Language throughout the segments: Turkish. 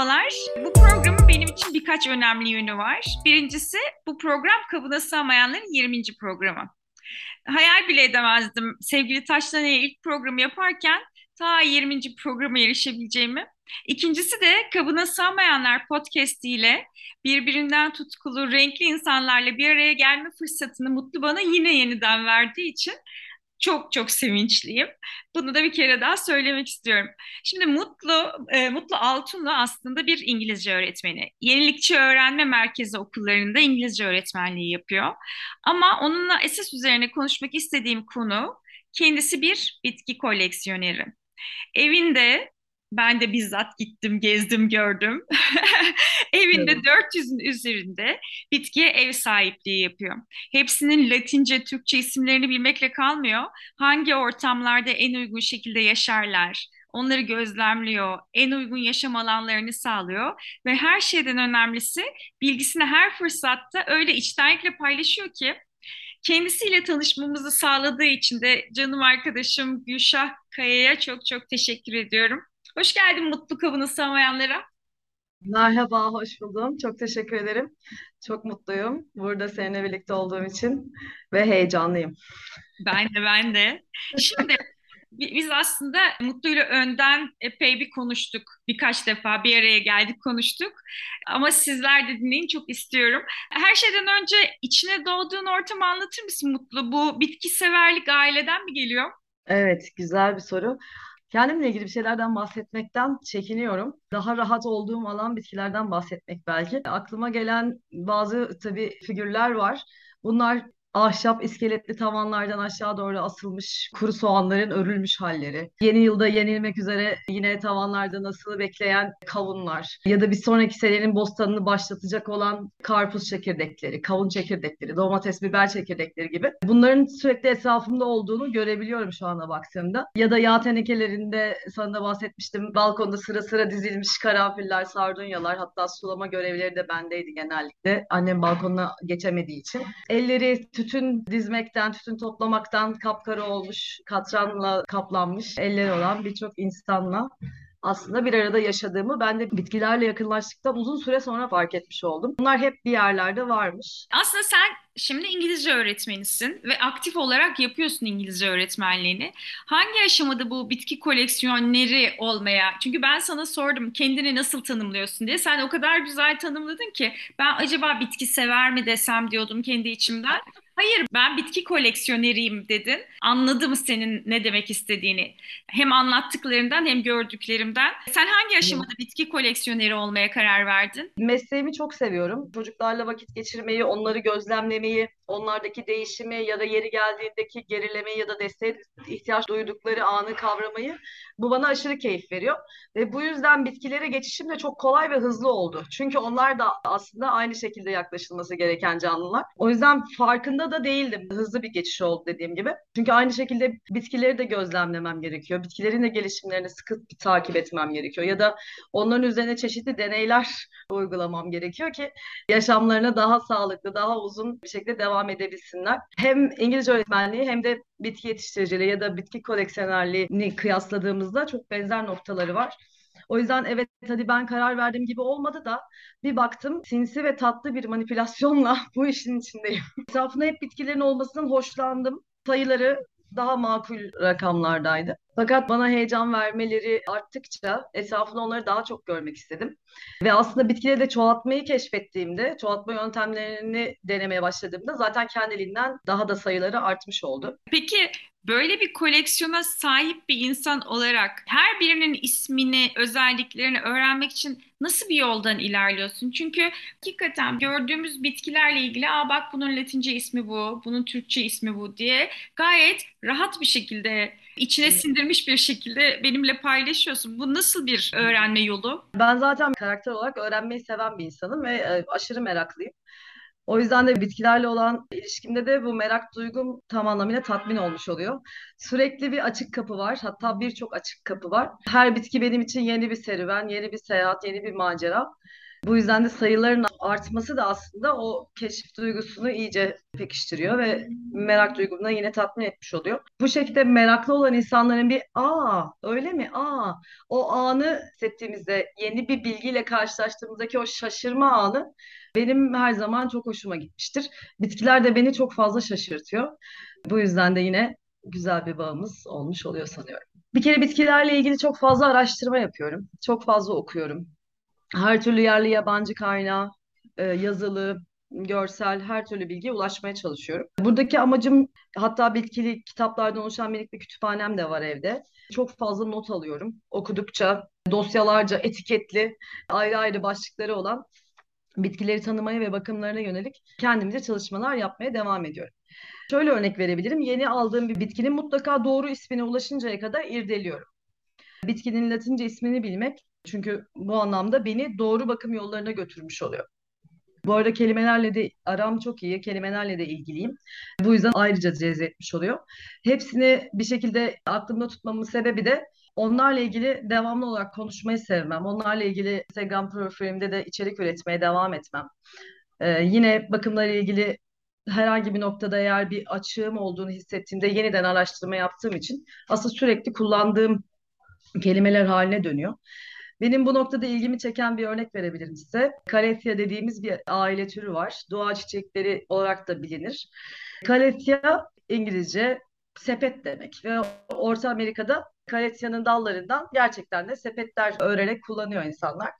Merhabalar. Bu programın benim için birkaç önemli yönü var. Birincisi bu program kabına sığmayanların 20. programı. Hayal bile edemezdim sevgili Taşlan'a ilk programı yaparken ta 20. programa erişebileceğimi. İkincisi de Kabına Sığmayanlar podcast ile birbirinden tutkulu, renkli insanlarla bir araya gelme fırsatını Mutlu bana yine yeniden verdiği için çok çok sevinçliyim. Bunu da bir kere daha söylemek istiyorum. Şimdi Mutlu e, Mutlu Altunlu aslında bir İngilizce öğretmeni. Yenilikçi Öğrenme Merkezi okullarında İngilizce öğretmenliği yapıyor. Ama onunla esas üzerine konuşmak istediğim konu kendisi bir bitki koleksiyoneri. Evinde ben de bizzat gittim, gezdim, gördüm. Evinde evet. 400'ün üzerinde bitkiye ev sahipliği yapıyor. Hepsinin Latince, Türkçe isimlerini bilmekle kalmıyor. Hangi ortamlarda en uygun şekilde yaşarlar, onları gözlemliyor, en uygun yaşam alanlarını sağlıyor ve her şeyden önemlisi bilgisini her fırsatta öyle içtenlikle paylaşıyor ki kendisiyle tanışmamızı sağladığı için de canım arkadaşım Gülşah Kaya'ya çok çok teşekkür ediyorum. Hoş geldin mutlu kabını sığmayanlara. Merhaba, hoş buldum. Çok teşekkür ederim. Çok mutluyum burada seninle birlikte olduğum için ve heyecanlıyım. Ben de ben de. Şimdi biz aslında Mutlu'yla önden epey bir konuştuk. Birkaç defa bir araya geldik konuştuk. Ama sizler de dinleyin çok istiyorum. Her şeyden önce içine doğduğun ortamı anlatır mısın Mutlu? Bu bitki severlik aileden mi geliyor? Evet, güzel bir soru. Kendimle ilgili bir şeylerden bahsetmekten çekiniyorum. Daha rahat olduğum alan bitkilerden bahsetmek belki. Aklıma gelen bazı tabii figürler var. Bunlar ahşap iskeletli tavanlardan aşağı doğru asılmış kuru soğanların örülmüş halleri. Yeni yılda yenilmek üzere yine tavanlarda nasıl bekleyen kavunlar ya da bir sonraki senenin bostanını başlatacak olan karpuz çekirdekleri, kavun çekirdekleri, domates, biber çekirdekleri gibi. Bunların sürekli etrafımda olduğunu görebiliyorum şu anda baktığımda. Ya da yağ tenekelerinde sana da bahsetmiştim. Balkonda sıra sıra dizilmiş karanfiller, sardunyalar hatta sulama görevleri de bendeydi genellikle. Annem balkonuna geçemediği için. Elleri tütün dizmekten, tütün toplamaktan kapkara olmuş, katranla kaplanmış elleri olan birçok insanla aslında bir arada yaşadığımı ben de bitkilerle yakınlaştıktan uzun süre sonra fark etmiş oldum. Bunlar hep bir yerlerde varmış. Aslında sen şimdi İngilizce öğretmenisin ve aktif olarak yapıyorsun İngilizce öğretmenliğini. Hangi aşamada bu bitki koleksiyoneri olmaya? Çünkü ben sana sordum kendini nasıl tanımlıyorsun diye. Sen o kadar güzel tanımladın ki ben acaba bitki sever mi desem diyordum kendi içimden. Hayır ben bitki koleksiyoneriyim dedin. Anladım senin ne demek istediğini. Hem anlattıklarından hem gördüklerimden. Sen hangi aşamada bitki koleksiyoneri olmaya karar verdin? Mesleğimi çok seviyorum. Çocuklarla vakit geçirmeyi, onları gözlemlemeyi, onlardaki değişimi ya da yeri geldiğindeki gerilemeyi ya da desteğe ihtiyaç duydukları anı kavramayı bu bana aşırı keyif veriyor. Ve bu yüzden bitkilere geçişim de çok kolay ve hızlı oldu. Çünkü onlar da aslında aynı şekilde yaklaşılması gereken canlılar. O yüzden farkında da değildim. Hızlı bir geçiş oldu dediğim gibi. Çünkü aynı şekilde bitkileri de gözlemlemem gerekiyor. Bitkilerin de gelişimlerini sıkı takip etmem gerekiyor. Ya da onların üzerine çeşitli deneyler uygulamam gerekiyor ki yaşamlarına daha sağlıklı, daha uzun bir şekilde devam edebilsinler. Hem İngilizce öğretmenliği hem de bitki yetiştiriciliği ya da bitki koleksiyonerliğini kıyasladığımızda çok benzer noktaları var. O yüzden evet hadi ben karar verdim gibi olmadı da bir baktım sinsi ve tatlı bir manipülasyonla bu işin içindeyim. Etrafında hep bitkilerin olmasından hoşlandım. Sayıları daha makul rakamlardaydı. Fakat bana heyecan vermeleri arttıkça etrafında onları daha çok görmek istedim. Ve aslında bitkileri de çoğaltmayı keşfettiğimde, çoğaltma yöntemlerini denemeye başladığımda zaten kendiliğinden daha da sayıları artmış oldu. Peki Böyle bir koleksiyona sahip bir insan olarak her birinin ismini, özelliklerini öğrenmek için nasıl bir yoldan ilerliyorsun? Çünkü hakikaten gördüğümüz bitkilerle ilgili, aa bak bunun Latince ismi bu, bunun Türkçe ismi bu diye gayet rahat bir şekilde içine sindirmiş bir şekilde benimle paylaşıyorsun. Bu nasıl bir öğrenme yolu? Ben zaten karakter olarak öğrenmeyi seven bir insanım ve e, aşırı meraklıyım. O yüzden de bitkilerle olan ilişkimde de bu merak duygum tam anlamıyla tatmin olmuş oluyor. Sürekli bir açık kapı var. Hatta birçok açık kapı var. Her bitki benim için yeni bir serüven, yeni bir seyahat, yeni bir macera. Bu yüzden de sayıların artması da aslında o keşif duygusunu iyice pekiştiriyor ve merak duygumunu da yine tatmin etmiş oluyor. Bu şekilde meraklı olan insanların bir aa öyle mi aa o anı hissettiğimizde yeni bir bilgiyle karşılaştığımızdaki o şaşırma anı benim her zaman çok hoşuma gitmiştir. Bitkiler de beni çok fazla şaşırtıyor. Bu yüzden de yine güzel bir bağımız olmuş oluyor sanıyorum. Bir kere bitkilerle ilgili çok fazla araştırma yapıyorum. Çok fazla okuyorum. Her türlü yerli yabancı kaynağı, e, yazılı, görsel her türlü bilgiye ulaşmaya çalışıyorum. Buradaki amacım hatta bitkili kitaplardan oluşan minik bir kütüphanem de var evde. Çok fazla not alıyorum. Okudukça dosyalarca etiketli ayrı ayrı başlıkları olan bitkileri tanımaya ve bakımlarına yönelik kendimize çalışmalar yapmaya devam ediyorum. Şöyle örnek verebilirim. Yeni aldığım bir bitkinin mutlaka doğru ismine ulaşıncaya kadar irdeliyorum. Bitkinin Latince ismini bilmek çünkü bu anlamda beni doğru bakım yollarına götürmüş oluyor. Bu arada kelimelerle de aram çok iyi, kelimelerle de ilgiliyim. Bu yüzden ayrıca cezbetmiş oluyor. Hepsini bir şekilde aklımda tutmamın sebebi de onlarla ilgili devamlı olarak konuşmayı sevmem. Onlarla ilgili Instagram profilimde de içerik üretmeye devam etmem. Ee, yine bakımlarla ilgili herhangi bir noktada eğer bir açığım olduğunu hissettiğimde yeniden araştırma yaptığım için aslında sürekli kullandığım kelimeler haline dönüyor. Benim bu noktada ilgimi çeken bir örnek verebilirim size. Calesia dediğimiz bir aile türü var. Doğa çiçekleri olarak da bilinir. Calesia İngilizce sepet demek ve Orta Amerika'da Calesia'nın dallarından gerçekten de sepetler örerek kullanıyor insanlar.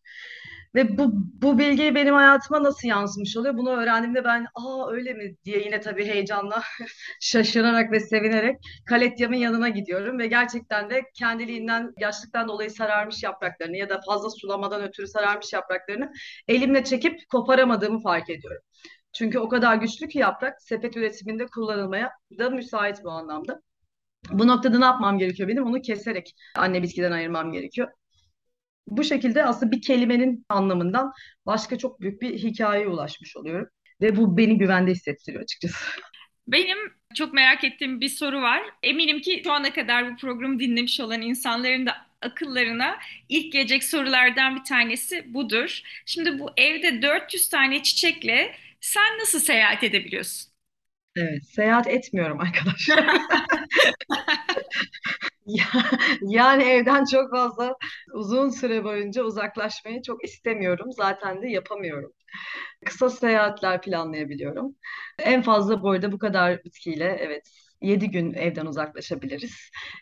Ve bu, bu bilgi benim hayatıma nasıl yansımış oluyor? Bunu öğrendiğimde ben aa öyle mi diye yine tabii heyecanla şaşırarak ve sevinerek Kaletyam'ın yanına gidiyorum ve gerçekten de kendiliğinden yaşlıktan dolayı sararmış yapraklarını ya da fazla sulamadan ötürü sararmış yapraklarını elimle çekip koparamadığımı fark ediyorum. Çünkü o kadar güçlü ki yaprak sepet üretiminde kullanılmaya da müsait bu anlamda. Bu noktada ne yapmam gerekiyor benim? Onu keserek anne bitkiden ayırmam gerekiyor. Bu şekilde aslında bir kelimenin anlamından başka çok büyük bir hikayeye ulaşmış oluyorum. Ve bu beni güvende hissettiriyor açıkçası. Benim çok merak ettiğim bir soru var. Eminim ki şu ana kadar bu programı dinlemiş olan insanların da akıllarına ilk gelecek sorulardan bir tanesi budur. Şimdi bu evde 400 tane çiçekle sen nasıl seyahat edebiliyorsun? Evet, seyahat etmiyorum arkadaşlar. Yani evden çok fazla uzun süre boyunca uzaklaşmayı çok istemiyorum. Zaten de yapamıyorum. Kısa seyahatler planlayabiliyorum. En fazla bu arada bu kadar bitkiyle evet 7 gün evden uzaklaşabiliriz.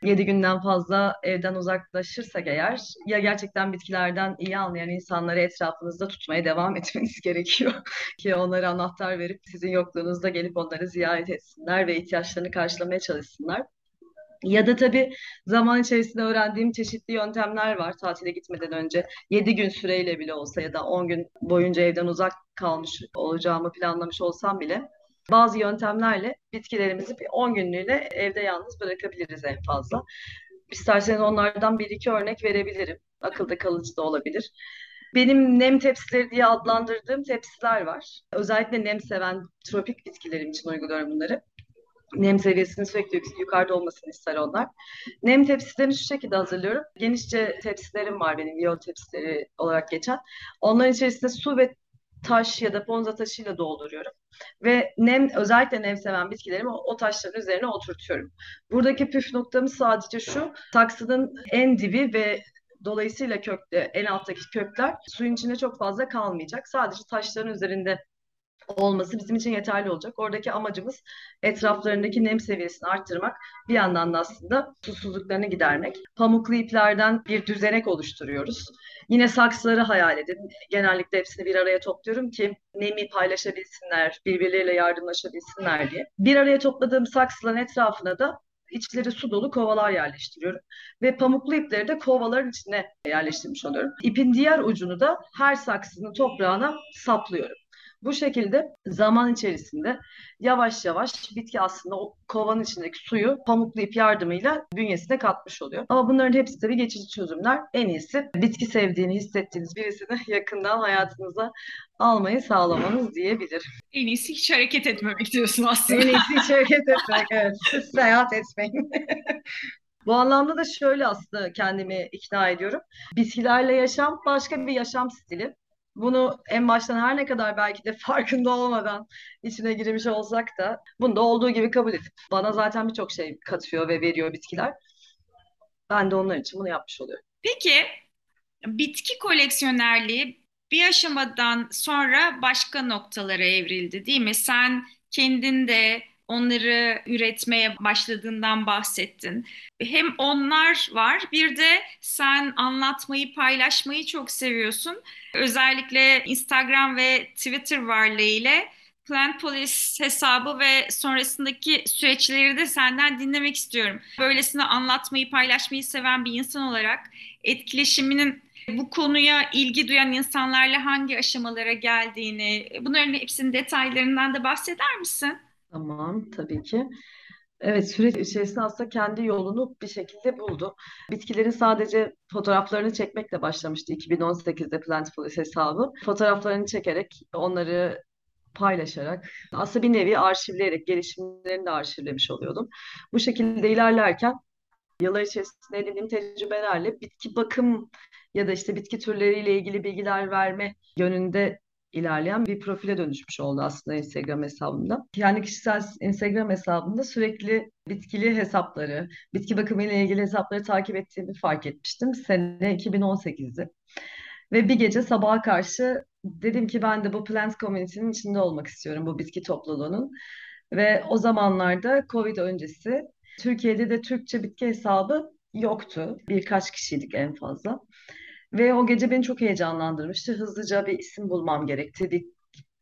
7 günden fazla evden uzaklaşırsak eğer ya gerçekten bitkilerden iyi anlayan insanları etrafınızda tutmaya devam etmeniz gerekiyor. Ki onlara anahtar verip sizin yokluğunuzda gelip onları ziyaret etsinler ve ihtiyaçlarını karşılamaya çalışsınlar. Ya da tabii zaman içerisinde öğrendiğim çeşitli yöntemler var tatile gitmeden önce. 7 gün süreyle bile olsa ya da 10 gün boyunca evden uzak kalmış olacağımı planlamış olsam bile bazı yöntemlerle bitkilerimizi bir 10 günlüğüne evde yalnız bırakabiliriz en fazla. İsterseniz onlardan bir iki örnek verebilirim. Akılda kalıcı da olabilir. Benim nem tepsileri diye adlandırdığım tepsiler var. Özellikle nem seven tropik bitkilerim için uyguluyorum bunları nem seviyesinin sürekli yukarıda olmasını ister onlar. Nem tepsilerini şu şekilde hazırlıyorum. Genişçe tepsilerim var benim, viyol tepsileri olarak geçen. Onların içerisinde su ve taş ya da ponza taşıyla dolduruyorum. Ve nem özellikle nem seven bitkilerimi o, taşların üzerine oturtuyorum. Buradaki püf noktamız sadece şu. Saksının en dibi ve dolayısıyla kökte en alttaki kökler suyun içinde çok fazla kalmayacak. Sadece taşların üzerinde olması bizim için yeterli olacak. Oradaki amacımız etraflarındaki nem seviyesini arttırmak, bir yandan da aslında susuzluklarını gidermek. Pamuklu iplerden bir düzenek oluşturuyoruz. Yine saksıları hayal edin. Genellikle hepsini bir araya topluyorum ki nemi paylaşabilsinler, birbirleriyle yardımlaşabilsinler diye. Bir araya topladığım saksıların etrafına da içleri su dolu kovalar yerleştiriyorum. Ve pamuklu ipleri de kovaların içine yerleştirmiş oluyorum. İpin diğer ucunu da her saksının toprağına saplıyorum. Bu şekilde zaman içerisinde yavaş yavaş bitki aslında o kovanın içindeki suyu pamuklu ip yardımıyla bünyesine katmış oluyor. Ama bunların hepsi tabii geçici çözümler. En iyisi bitki sevdiğini hissettiğiniz birisini yakından hayatınıza almayı sağlamanız diyebilirim. En iyisi hiç hareket etmemek diyorsun aslında. En iyisi hiç hareket etmek, evet. Seyahat etmeyin. Bu anlamda da şöyle aslında kendimi ikna ediyorum. Bitkilerle yaşam başka bir yaşam stili. Bunu en baştan her ne kadar belki de farkında olmadan içine girmiş olsak da bunu da olduğu gibi kabul edip bana zaten birçok şey katıyor ve veriyor bitkiler. Ben de onlar için bunu yapmış oluyorum. Peki bitki koleksiyonerliği bir aşamadan sonra başka noktalara evrildi, değil mi? Sen kendin de onları üretmeye başladığından bahsettin. Hem onlar var, bir de sen anlatmayı, paylaşmayı çok seviyorsun. Özellikle Instagram ve Twitter varlığıyla Plant Police hesabı ve sonrasındaki süreçleri de senden dinlemek istiyorum. Böylesine anlatmayı, paylaşmayı seven bir insan olarak etkileşiminin bu konuya ilgi duyan insanlarla hangi aşamalara geldiğini, bunların hepsinin detaylarından da bahseder misin? Tamam, tabii ki. Evet, süreç içerisinde aslında kendi yolunu bir şekilde buldu. Bitkilerin sadece fotoğraflarını çekmekle başlamıştı 2018'de Plentiful hesabı. Fotoğraflarını çekerek, onları paylaşarak, aslında bir nevi arşivleyerek, gelişimlerini de arşivlemiş oluyordum. Bu şekilde ilerlerken yıllar içerisinde edindiğim tecrübelerle bitki bakım ya da işte bitki türleriyle ilgili bilgiler verme yönünde ilerleyen bir profile dönüşmüş oldu aslında Instagram hesabımda. Yani kişisel Instagram hesabımda sürekli bitkili hesapları, bitki bakımı ile ilgili hesapları takip ettiğimi fark etmiştim. Sene 2018'di. Ve bir gece sabaha karşı dedim ki ben de bu plant community'nin içinde olmak istiyorum, bu bitki topluluğunun. Ve o zamanlarda Covid öncesi Türkiye'de de Türkçe bitki hesabı yoktu. Birkaç kişiydik en fazla. Ve o gece beni çok heyecanlandırmıştı. Hızlıca bir isim bulmam gerekti. Bir,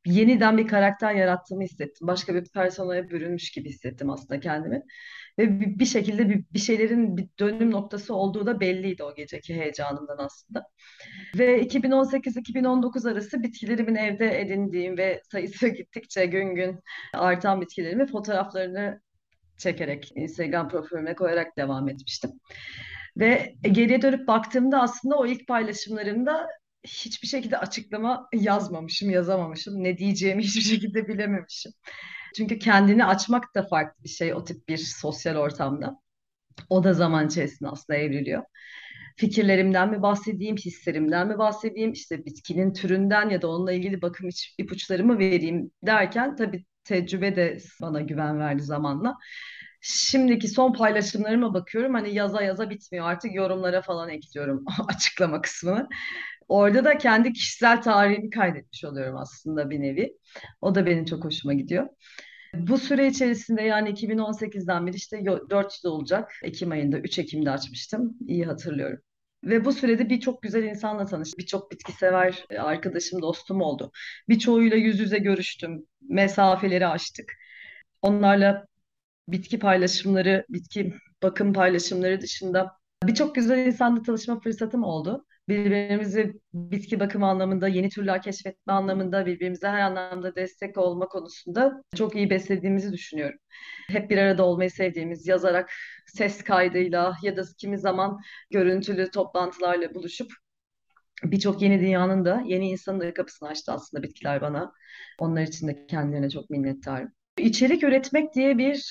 yeniden bir karakter yarattığımı hissettim. Başka bir personaya bürünmüş gibi hissettim aslında kendimi. Ve bir, bir şekilde bir, bir şeylerin bir dönüm noktası olduğu da belliydi o geceki heyecanımdan aslında. Ve 2018-2019 arası bitkilerimin evde edindiğim ve sayısı gittikçe gün gün artan bitkilerimi fotoğraflarını çekerek Instagram profilime koyarak devam etmiştim. Ve geriye dönüp baktığımda aslında o ilk paylaşımlarımda hiçbir şekilde açıklama yazmamışım, yazamamışım. Ne diyeceğimi hiçbir şekilde bilememişim. Çünkü kendini açmak da farklı bir şey o tip bir sosyal ortamda. O da zaman içerisinde aslında evriliyor. Fikirlerimden mi bahsedeyim, hislerimden mi bahsedeyim, işte bitkinin türünden ya da onunla ilgili bakım ipuçlarımı vereyim derken tabii tecrübe de bana güven verdi zamanla. Şimdiki son paylaşımlarıma bakıyorum. Hani yaza yaza bitmiyor. Artık yorumlara falan ekliyorum açıklama kısmını. Orada da kendi kişisel tarihimi kaydetmiş oluyorum aslında bir nevi. O da benim çok hoşuma gidiyor. Bu süre içerisinde yani 2018'den beri işte 4 yıl olacak. Ekim ayında 3 Ekim'de açmıştım. İyi hatırlıyorum. Ve bu sürede birçok güzel insanla tanıştım. Birçok bitki sever arkadaşım, dostum oldu. Birçoğuyla yüz yüze görüştüm. Mesafeleri aştık. Onlarla bitki paylaşımları, bitki bakım paylaşımları dışında birçok güzel insanla tanışma fırsatım oldu. Birbirimizi bitki bakımı anlamında, yeni türler keşfetme anlamında, birbirimize her anlamda destek olma konusunda çok iyi beslediğimizi düşünüyorum. Hep bir arada olmayı sevdiğimiz, yazarak, ses kaydıyla ya da kimi zaman görüntülü toplantılarla buluşup birçok yeni dünyanın da, yeni insanın da kapısını açtı aslında bitkiler bana. Onlar için de kendilerine çok minnettarım. İçerik üretmek diye bir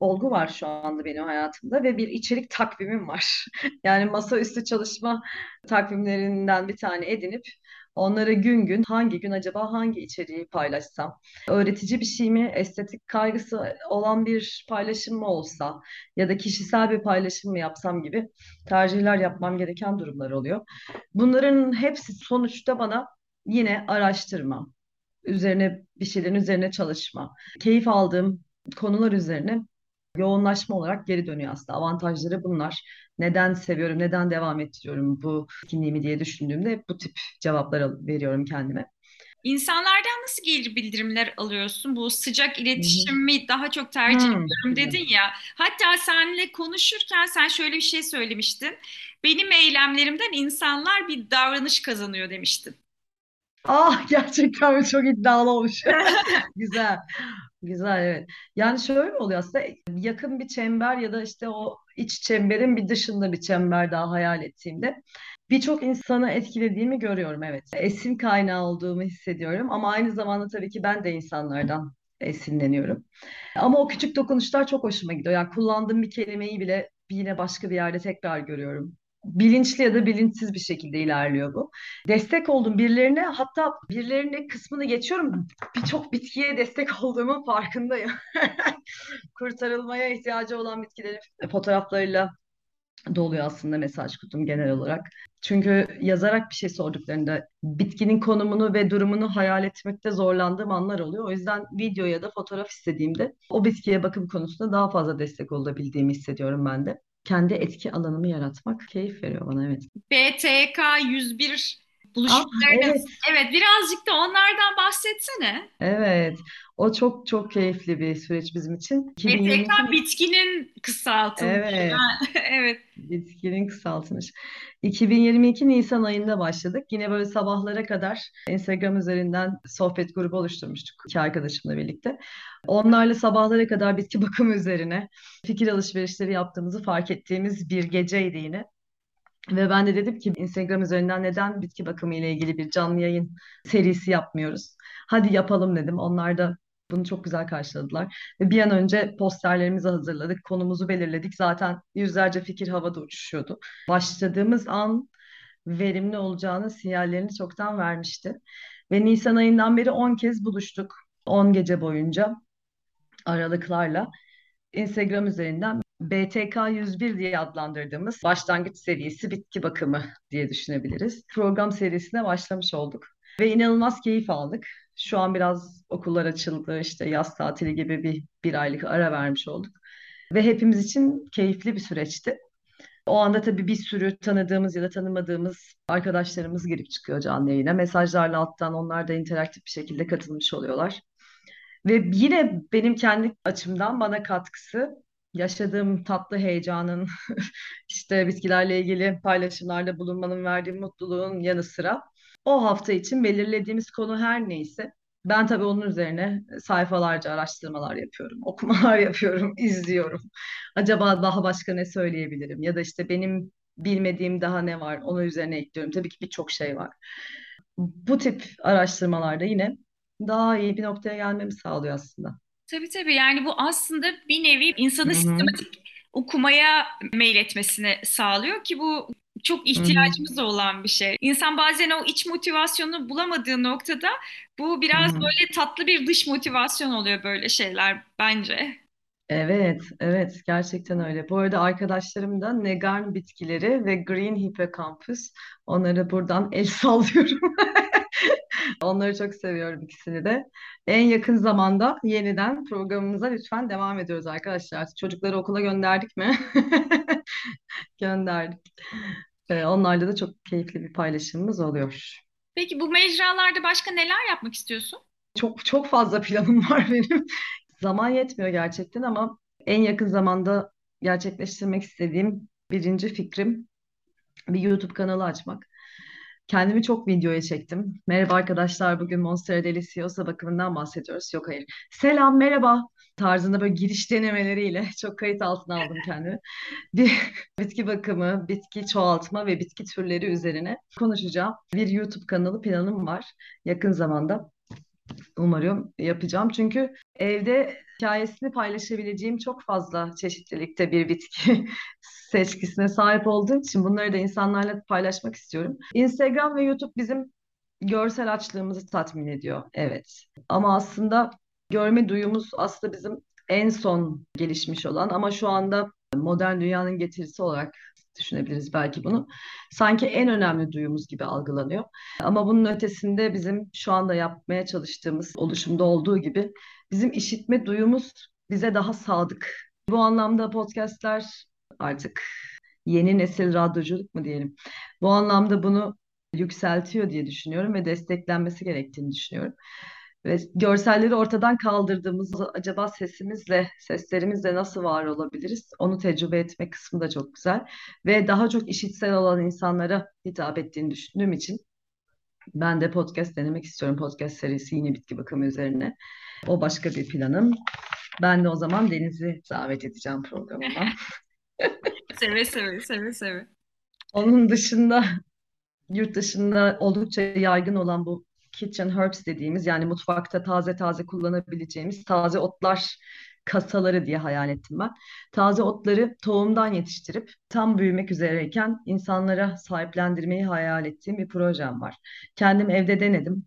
olgu var şu anda benim hayatımda ve bir içerik takvimim var. Yani masaüstü çalışma takvimlerinden bir tane edinip onlara gün gün hangi gün acaba hangi içeriği paylaşsam, öğretici bir şey mi, estetik kaygısı olan bir paylaşım mı olsa ya da kişisel bir paylaşım mı yapsam gibi tercihler yapmam gereken durumlar oluyor. Bunların hepsi sonuçta bana yine araştırma, üzerine bir şeylerin üzerine çalışma, keyif aldığım konular üzerine yoğunlaşma olarak geri dönüyor aslında. Avantajları bunlar. Neden seviyorum, neden devam ettiriyorum bu etkinliğimi diye düşündüğümde bu tip cevaplar veriyorum kendime. İnsanlardan nasıl geri bildirimler alıyorsun? Bu sıcak iletişimi daha çok tercih hmm. ediyorum dedin ya. Hatta seninle konuşurken sen şöyle bir şey söylemiştin. Benim eylemlerimden insanlar bir davranış kazanıyor demiştin. Ah gerçekten çok iddialı olmuş. Güzel. Güzel evet. Yani şöyle oluyor aslında yakın bir çember ya da işte o iç çemberin bir dışında bir çember daha hayal ettiğimde birçok insanı etkilediğimi görüyorum evet. Esin kaynağı olduğumu hissediyorum ama aynı zamanda tabii ki ben de insanlardan esinleniyorum. Ama o küçük dokunuşlar çok hoşuma gidiyor. Yani kullandığım bir kelimeyi bile yine başka bir yerde tekrar görüyorum. Bilinçli ya da bilinçsiz bir şekilde ilerliyor bu. Destek oldum birilerine hatta birilerine kısmını geçiyorum. Birçok bitkiye destek olduğumun farkındayım. Kurtarılmaya ihtiyacı olan bitkilerin fotoğraflarıyla doluyor aslında mesaj kutum genel olarak. Çünkü yazarak bir şey sorduklarında bitkinin konumunu ve durumunu hayal etmekte zorlandığım anlar oluyor. O yüzden video ya da fotoğraf istediğimde o bitkiye bakım konusunda daha fazla destek olabildiğimi hissediyorum ben de. Kendi etki alanımı yaratmak keyif veriyor bana evet. BTK 101 Ah buluşmalarınız. evet Evet, birazcık da onlardan bahsetsene. evet o çok çok keyifli bir süreç bizim için. 2022 bitkinin kısaltılmışı. evet Evet. Bitkinin kısaltılmış. 2022 Nisan ayında başladık. Yine böyle sabahlara kadar Instagram üzerinden sohbet grubu oluşturmuştuk iki arkadaşımla birlikte. Onlarla sabahlara kadar bitki bakımı üzerine fikir alışverişleri yaptığımızı fark ettiğimiz bir geceydi yine. Ve ben de dedim ki Instagram üzerinden neden bitki bakımı ile ilgili bir canlı yayın serisi yapmıyoruz? Hadi yapalım dedim. Onlar da bunu çok güzel karşıladılar. Ve bir an önce posterlerimizi hazırladık, konumuzu belirledik. Zaten yüzlerce fikir havada uçuşuyordu. Başladığımız an verimli olacağını sinyallerini çoktan vermişti. Ve Nisan ayından beri 10 kez buluştuk. 10 gece boyunca aralıklarla. Instagram üzerinden BTK 101 diye adlandırdığımız başlangıç serisi bitki bakımı diye düşünebiliriz. Program serisine başlamış olduk ve inanılmaz keyif aldık. Şu an biraz okullar açıldı, işte yaz tatili gibi bir, bir aylık ara vermiş olduk. Ve hepimiz için keyifli bir süreçti. O anda tabii bir sürü tanıdığımız ya da tanımadığımız arkadaşlarımız girip çıkıyor canlı yayına. Mesajlarla alttan onlar da interaktif bir şekilde katılmış oluyorlar. Ve yine benim kendi açımdan bana katkısı yaşadığım tatlı heyecanın işte bitkilerle ilgili paylaşımlarda bulunmanın verdiği mutluluğun yanı sıra o hafta için belirlediğimiz konu her neyse ben tabii onun üzerine sayfalarca araştırmalar yapıyorum, okumalar yapıyorum, izliyorum. Acaba daha başka ne söyleyebilirim ya da işte benim bilmediğim daha ne var onun üzerine ekliyorum. Tabii ki birçok şey var. Bu tip araştırmalarda yine daha iyi bir noktaya gelmemi sağlıyor aslında. Tabii tabii yani bu aslında bir nevi insanı hı, sistematik okumaya meyletmesini sağlıyor ki bu çok ihtiyacımız olan bir şey. İnsan bazen o iç motivasyonu bulamadığı noktada bu biraz hı. böyle tatlı bir dış motivasyon oluyor böyle şeyler bence. Evet, evet gerçekten öyle. Bu arada arkadaşlarım da Negarn bitkileri ve Green Hippocampus. Onları buradan el sallıyorum. Onları çok seviyorum ikisini de. En yakın zamanda yeniden programımıza lütfen devam ediyoruz arkadaşlar. Çocukları okula gönderdik mi? Gönderdik. Ee, onlarla da çok keyifli bir paylaşımımız oluyor. Peki bu mecralarda başka neler yapmak istiyorsun? Çok çok fazla planım var benim. Zaman yetmiyor gerçekten ama en yakın zamanda gerçekleştirmek istediğim birinci fikrim bir YouTube kanalı açmak. Kendimi çok videoya çektim. Merhaba arkadaşlar, bugün Monstera Deliciosa bakımından bahsediyoruz. Yok hayır. Selam, merhaba tarzında böyle giriş denemeleriyle çok kayıt altına aldım kendimi. Bir bitki bakımı, bitki çoğaltma ve bitki türleri üzerine konuşacağım. Bir YouTube kanalı planım var yakın zamanda. Umarım yapacağım. Çünkü evde hikayesini paylaşabileceğim çok fazla çeşitlilikte bir bitki seçkisine sahip olduğum için bunları da insanlarla paylaşmak istiyorum. Instagram ve YouTube bizim görsel açlığımızı tatmin ediyor. Evet. Ama aslında görme duyumuz aslında bizim en son gelişmiş olan ama şu anda modern dünyanın getirisi olarak düşünebiliriz belki bunu. Sanki en önemli duyumuz gibi algılanıyor. Ama bunun ötesinde bizim şu anda yapmaya çalıştığımız oluşumda olduğu gibi bizim işitme duyumuz bize daha sadık. Bu anlamda podcastler artık yeni nesil radyoculuk mu diyelim. Bu anlamda bunu yükseltiyor diye düşünüyorum ve desteklenmesi gerektiğini düşünüyorum. Ve görselleri ortadan kaldırdığımızda acaba sesimizle, seslerimizle nasıl var olabiliriz? Onu tecrübe etme kısmı da çok güzel. Ve daha çok işitsel olan insanlara hitap ettiğini düşündüğüm için ben de podcast denemek istiyorum. Podcast serisi yine bitki bakımı üzerine. O başka bir planım. Ben de o zaman Deniz'i davet edeceğim programıma. Seve seve seve seve. Onun dışında yurt dışında oldukça yaygın olan bu kitchen herbs dediğimiz yani mutfakta taze taze kullanabileceğimiz taze otlar kasaları diye hayal ettim ben. Taze otları tohumdan yetiştirip tam büyümek üzereyken insanlara sahiplendirmeyi hayal ettiğim bir projem var. Kendim evde denedim.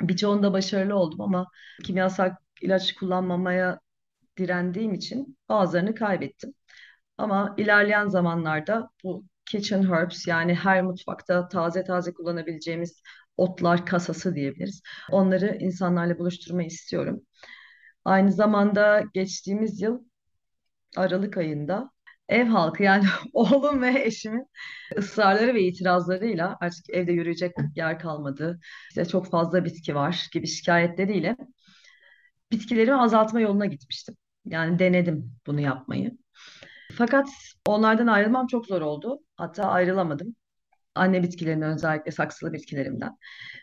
Birçoğunda başarılı oldum ama kimyasal ilaç kullanmamaya direndiğim için bazılarını kaybettim. Ama ilerleyen zamanlarda bu kitchen herbs yani her mutfakta taze taze kullanabileceğimiz otlar kasası diyebiliriz. Onları insanlarla buluşturmayı istiyorum. Aynı zamanda geçtiğimiz yıl Aralık ayında ev halkı yani oğlum ve eşimin ısrarları ve itirazlarıyla artık evde yürüyecek yer kalmadı, işte çok fazla bitki var gibi şikayetleriyle bitkilerimi azaltma yoluna gitmiştim. Yani denedim bunu yapmayı. Fakat onlardan ayrılmam çok zor oldu. Hatta ayrılamadım. Anne bitkilerimden özellikle saksılı bitkilerimden.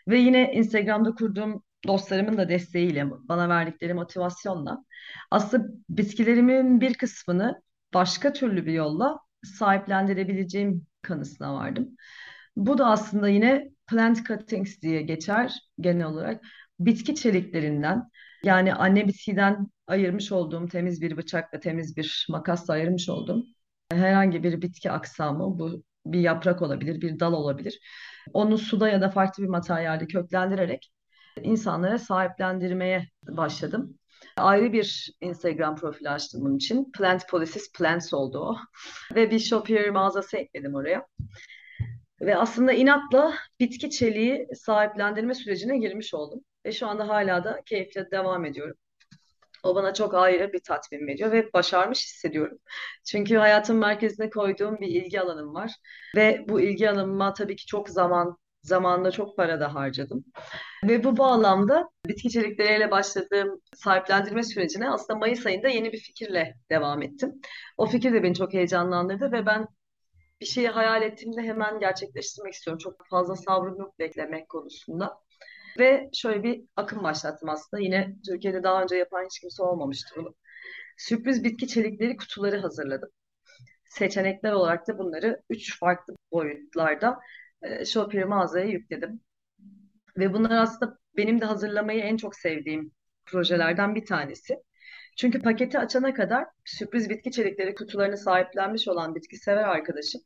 Ve yine Instagram'da kurduğum dostlarımın da desteğiyle, bana verdikleri motivasyonla aslında bitkilerimin bir kısmını başka türlü bir yolla sahiplendirebileceğim kanısına vardım. Bu da aslında yine plant cuttings diye geçer genel olarak. Bitki çeliklerinden yani anne bitkiden ayırmış olduğum temiz bir bıçakla temiz bir makasla ayırmış olduğum herhangi bir bitki aksamı bu bir yaprak olabilir, bir dal olabilir. Onu suda ya da farklı bir materyalde köklendirerek insanlara sahiplendirmeye başladım. Ayrı bir Instagram profili açtım bunun için. Plant Policies Plants oldu o. Ve bir Shopier mağazası ekledim oraya. Ve aslında inatla bitki çeliği sahiplendirme sürecine girmiş oldum. Ve şu anda hala da keyifle devam ediyorum. O bana çok ayrı bir tatmin veriyor ve başarmış hissediyorum. Çünkü hayatın merkezine koyduğum bir ilgi alanım var. Ve bu ilgi alanıma tabii ki çok zaman, zamanla çok para da harcadım. Ve bu bağlamda bitki içerikleriyle başladığım sahiplendirme sürecine aslında Mayıs ayında yeni bir fikirle devam ettim. O fikir de beni çok heyecanlandırdı ve ben bir şeyi hayal ettiğimde hemen gerçekleştirmek istiyorum. Çok fazla sabrım yok beklemek konusunda. Ve şöyle bir akım başlattım aslında. Yine Türkiye'de daha önce yapan hiç kimse olmamıştı bunu. Sürpriz bitki çelikleri kutuları hazırladım. Seçenekler olarak da bunları üç farklı boyutlarda e, Shopee mağazaya yükledim. Ve bunlar aslında benim de hazırlamayı en çok sevdiğim projelerden bir tanesi. Çünkü paketi açana kadar sürpriz bitki çelikleri kutularını sahiplenmiş olan bitki sever arkadaşım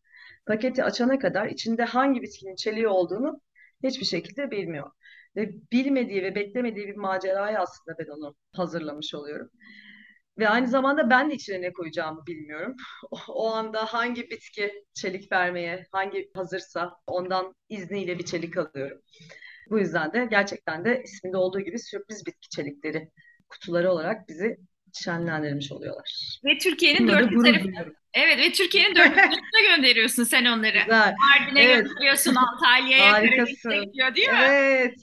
paketi açana kadar içinde hangi bitkinin çeliği olduğunu hiçbir şekilde bilmiyor. Ve bilmediği ve beklemediği bir maceraya aslında ben onu hazırlamış oluyorum. Ve aynı zamanda ben de içine ne koyacağımı bilmiyorum. O, o anda hangi bitki çelik vermeye, hangi hazırsa ondan izniyle bir çelik alıyorum. Bu yüzden de gerçekten de isminde olduğu gibi sürpriz bitki çelikleri kutuları olarak bizi şenlendirmiş oluyorlar. Ve Türkiye'nin dört tarafı. Evet ve Türkiye'nin dört tarafına gönderiyorsun sen onları. Güzel. Mardin'e evet. gönderiyorsun, Antalya'ya, Karadeniz'e gidiyor değil mi? Evet.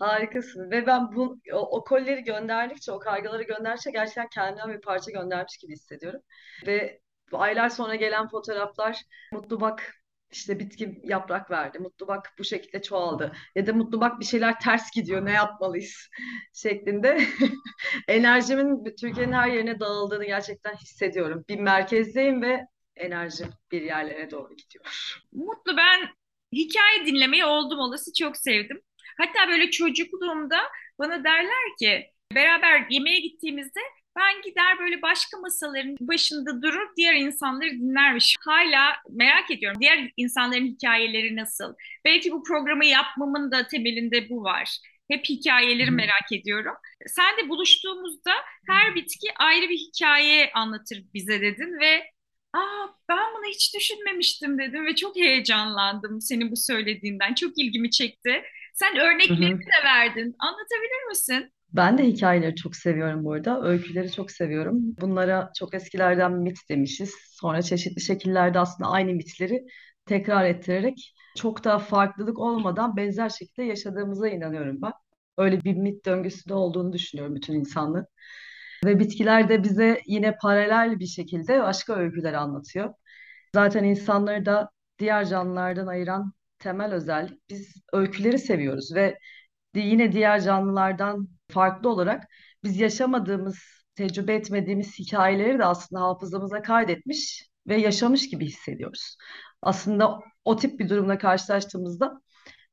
Harikasın. Ve ben bu o, o kolleri gönderdikçe, o kargaları gönderdikçe gerçekten kendimden bir parça göndermiş gibi hissediyorum. Ve aylar sonra gelen fotoğraflar mutlu bak işte bitki yaprak verdi. Mutlu bak bu şekilde çoğaldı. Ya da mutlu bak bir şeyler ters gidiyor ne yapmalıyız şeklinde enerjimin Türkiye'nin her yerine dağıldığını gerçekten hissediyorum. Bir merkezdeyim ve enerjim bir yerlere doğru gidiyor. Mutlu ben hikaye dinlemeyi oldum olası çok sevdim. Hatta böyle çocukluğumda bana derler ki beraber yemeğe gittiğimizde ben gider böyle başka masaların başında durur diğer insanları dinlermiş. Hala merak ediyorum diğer insanların hikayeleri nasıl? Belki bu programı yapmamın da temelinde bu var. Hep hikayeleri merak ediyorum. Sen de buluştuğumuzda her bitki ayrı bir hikaye anlatır bize dedin ve Aa, ben bunu hiç düşünmemiştim dedim ve çok heyecanlandım senin bu söylediğinden. Çok ilgimi çekti. Sen örneklerini de verdin. Anlatabilir misin? Ben de hikayeleri çok seviyorum bu arada. Öyküleri çok seviyorum. Bunlara çok eskilerden mit demişiz. Sonra çeşitli şekillerde aslında aynı mitleri tekrar ettirerek çok daha farklılık olmadan benzer şekilde yaşadığımıza inanıyorum ben. Öyle bir mit döngüsü de olduğunu düşünüyorum bütün insanlığın. Ve bitkiler de bize yine paralel bir şekilde başka öyküler anlatıyor. Zaten insanları da diğer canlılardan ayıran temel özellik biz öyküleri seviyoruz ve yine diğer canlılardan farklı olarak biz yaşamadığımız, tecrübe etmediğimiz hikayeleri de aslında hafızamıza kaydetmiş ve yaşamış gibi hissediyoruz. Aslında o tip bir durumla karşılaştığımızda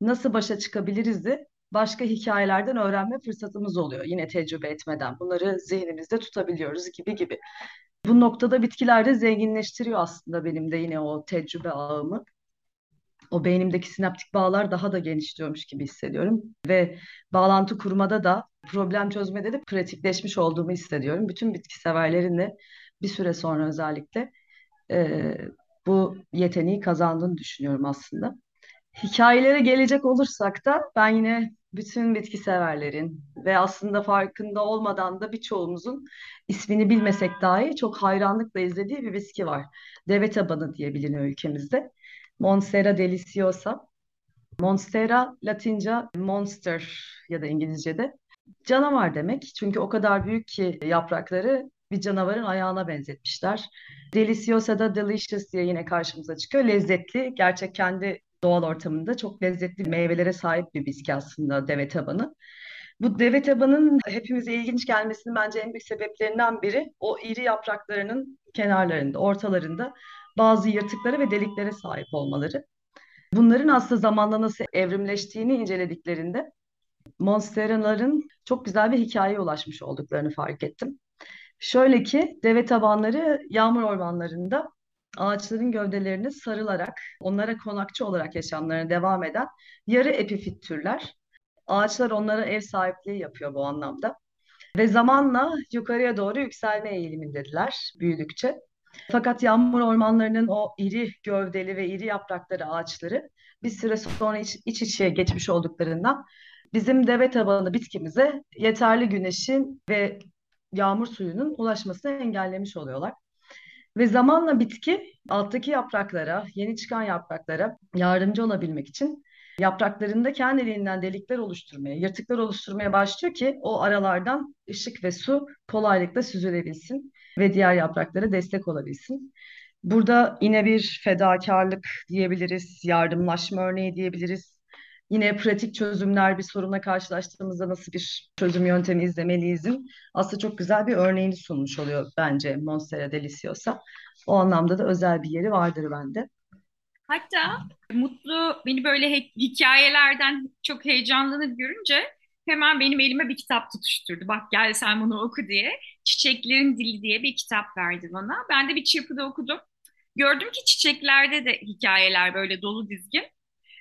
nasıl başa çıkabiliriz de başka hikayelerden öğrenme fırsatımız oluyor. Yine tecrübe etmeden bunları zihnimizde tutabiliyoruz gibi gibi. Bu noktada bitkiler de zenginleştiriyor aslında benim de yine o tecrübe ağımı. O beynimdeki sinaptik bağlar daha da genişliyormuş gibi hissediyorum ve bağlantı kurmada da problem çözmede de pratikleşmiş olduğumu hissediyorum. Bütün bitki severlerin de bir süre sonra özellikle e, bu yeteneği kazandığını düşünüyorum aslında. Hikayelere gelecek olursak da ben yine bütün bitki severlerin ve aslında farkında olmadan da birçoğumuzun ismini bilmesek dahi çok hayranlıkla izlediği bir bitki var. Deve tabanı diye biliniyor ülkemizde. Monstera deliciosa. Monstera Latince monster ya da İngilizce'de canavar demek. Çünkü o kadar büyük ki yaprakları bir canavarın ayağına benzetmişler. Deliciosa da delicious diye yine karşımıza çıkıyor. Lezzetli, gerçek kendi doğal ortamında çok lezzetli meyvelere sahip bir bitki aslında deve tabanı. Bu deve tabanın hepimize ilginç gelmesinin bence en büyük sebeplerinden biri o iri yapraklarının kenarlarında, ortalarında bazı yırtıklara ve deliklere sahip olmaları. Bunların aslında zamanla nasıl evrimleştiğini incelediklerinde monsteraların çok güzel bir hikayeye ulaşmış olduklarını fark ettim. Şöyle ki deve tabanları yağmur ormanlarında ağaçların gövdelerine sarılarak onlara konakçı olarak yaşamlarına devam eden yarı epifit türler. Ağaçlar onlara ev sahipliği yapıyor bu anlamda. Ve zamanla yukarıya doğru yükselme eğilimindediler büyüdükçe. Fakat yağmur ormanlarının o iri gövdeli ve iri yaprakları ağaçları bir süre sonra iç, iç içe geçmiş olduklarından bizim deve tabanı bitkimize yeterli güneşin ve yağmur suyunun ulaşmasını engellemiş oluyorlar. Ve zamanla bitki alttaki yapraklara, yeni çıkan yapraklara yardımcı olabilmek için yapraklarında kendiliğinden delikler oluşturmaya, yırtıklar oluşturmaya başlıyor ki o aralardan ışık ve su kolaylıkla süzülebilsin ve diğer yapraklara destek olabilsin. Burada yine bir fedakarlık diyebiliriz, yardımlaşma örneği diyebiliriz. Yine pratik çözümler bir sorunla karşılaştığımızda nasıl bir çözüm yöntemi izlemeliyizin aslında çok güzel bir örneğini sunmuş oluyor bence Monstera Deliciosa. O anlamda da özel bir yeri vardır bende. Hatta Mutlu beni böyle hikayelerden çok heyecanlanıp görünce hemen benim elime bir kitap tutuşturdu. Bak gel sen bunu oku diye. Çiçeklerin Dili diye bir kitap verdi bana. Ben de bir çırpıda okudum. Gördüm ki çiçeklerde de hikayeler böyle dolu dizgin.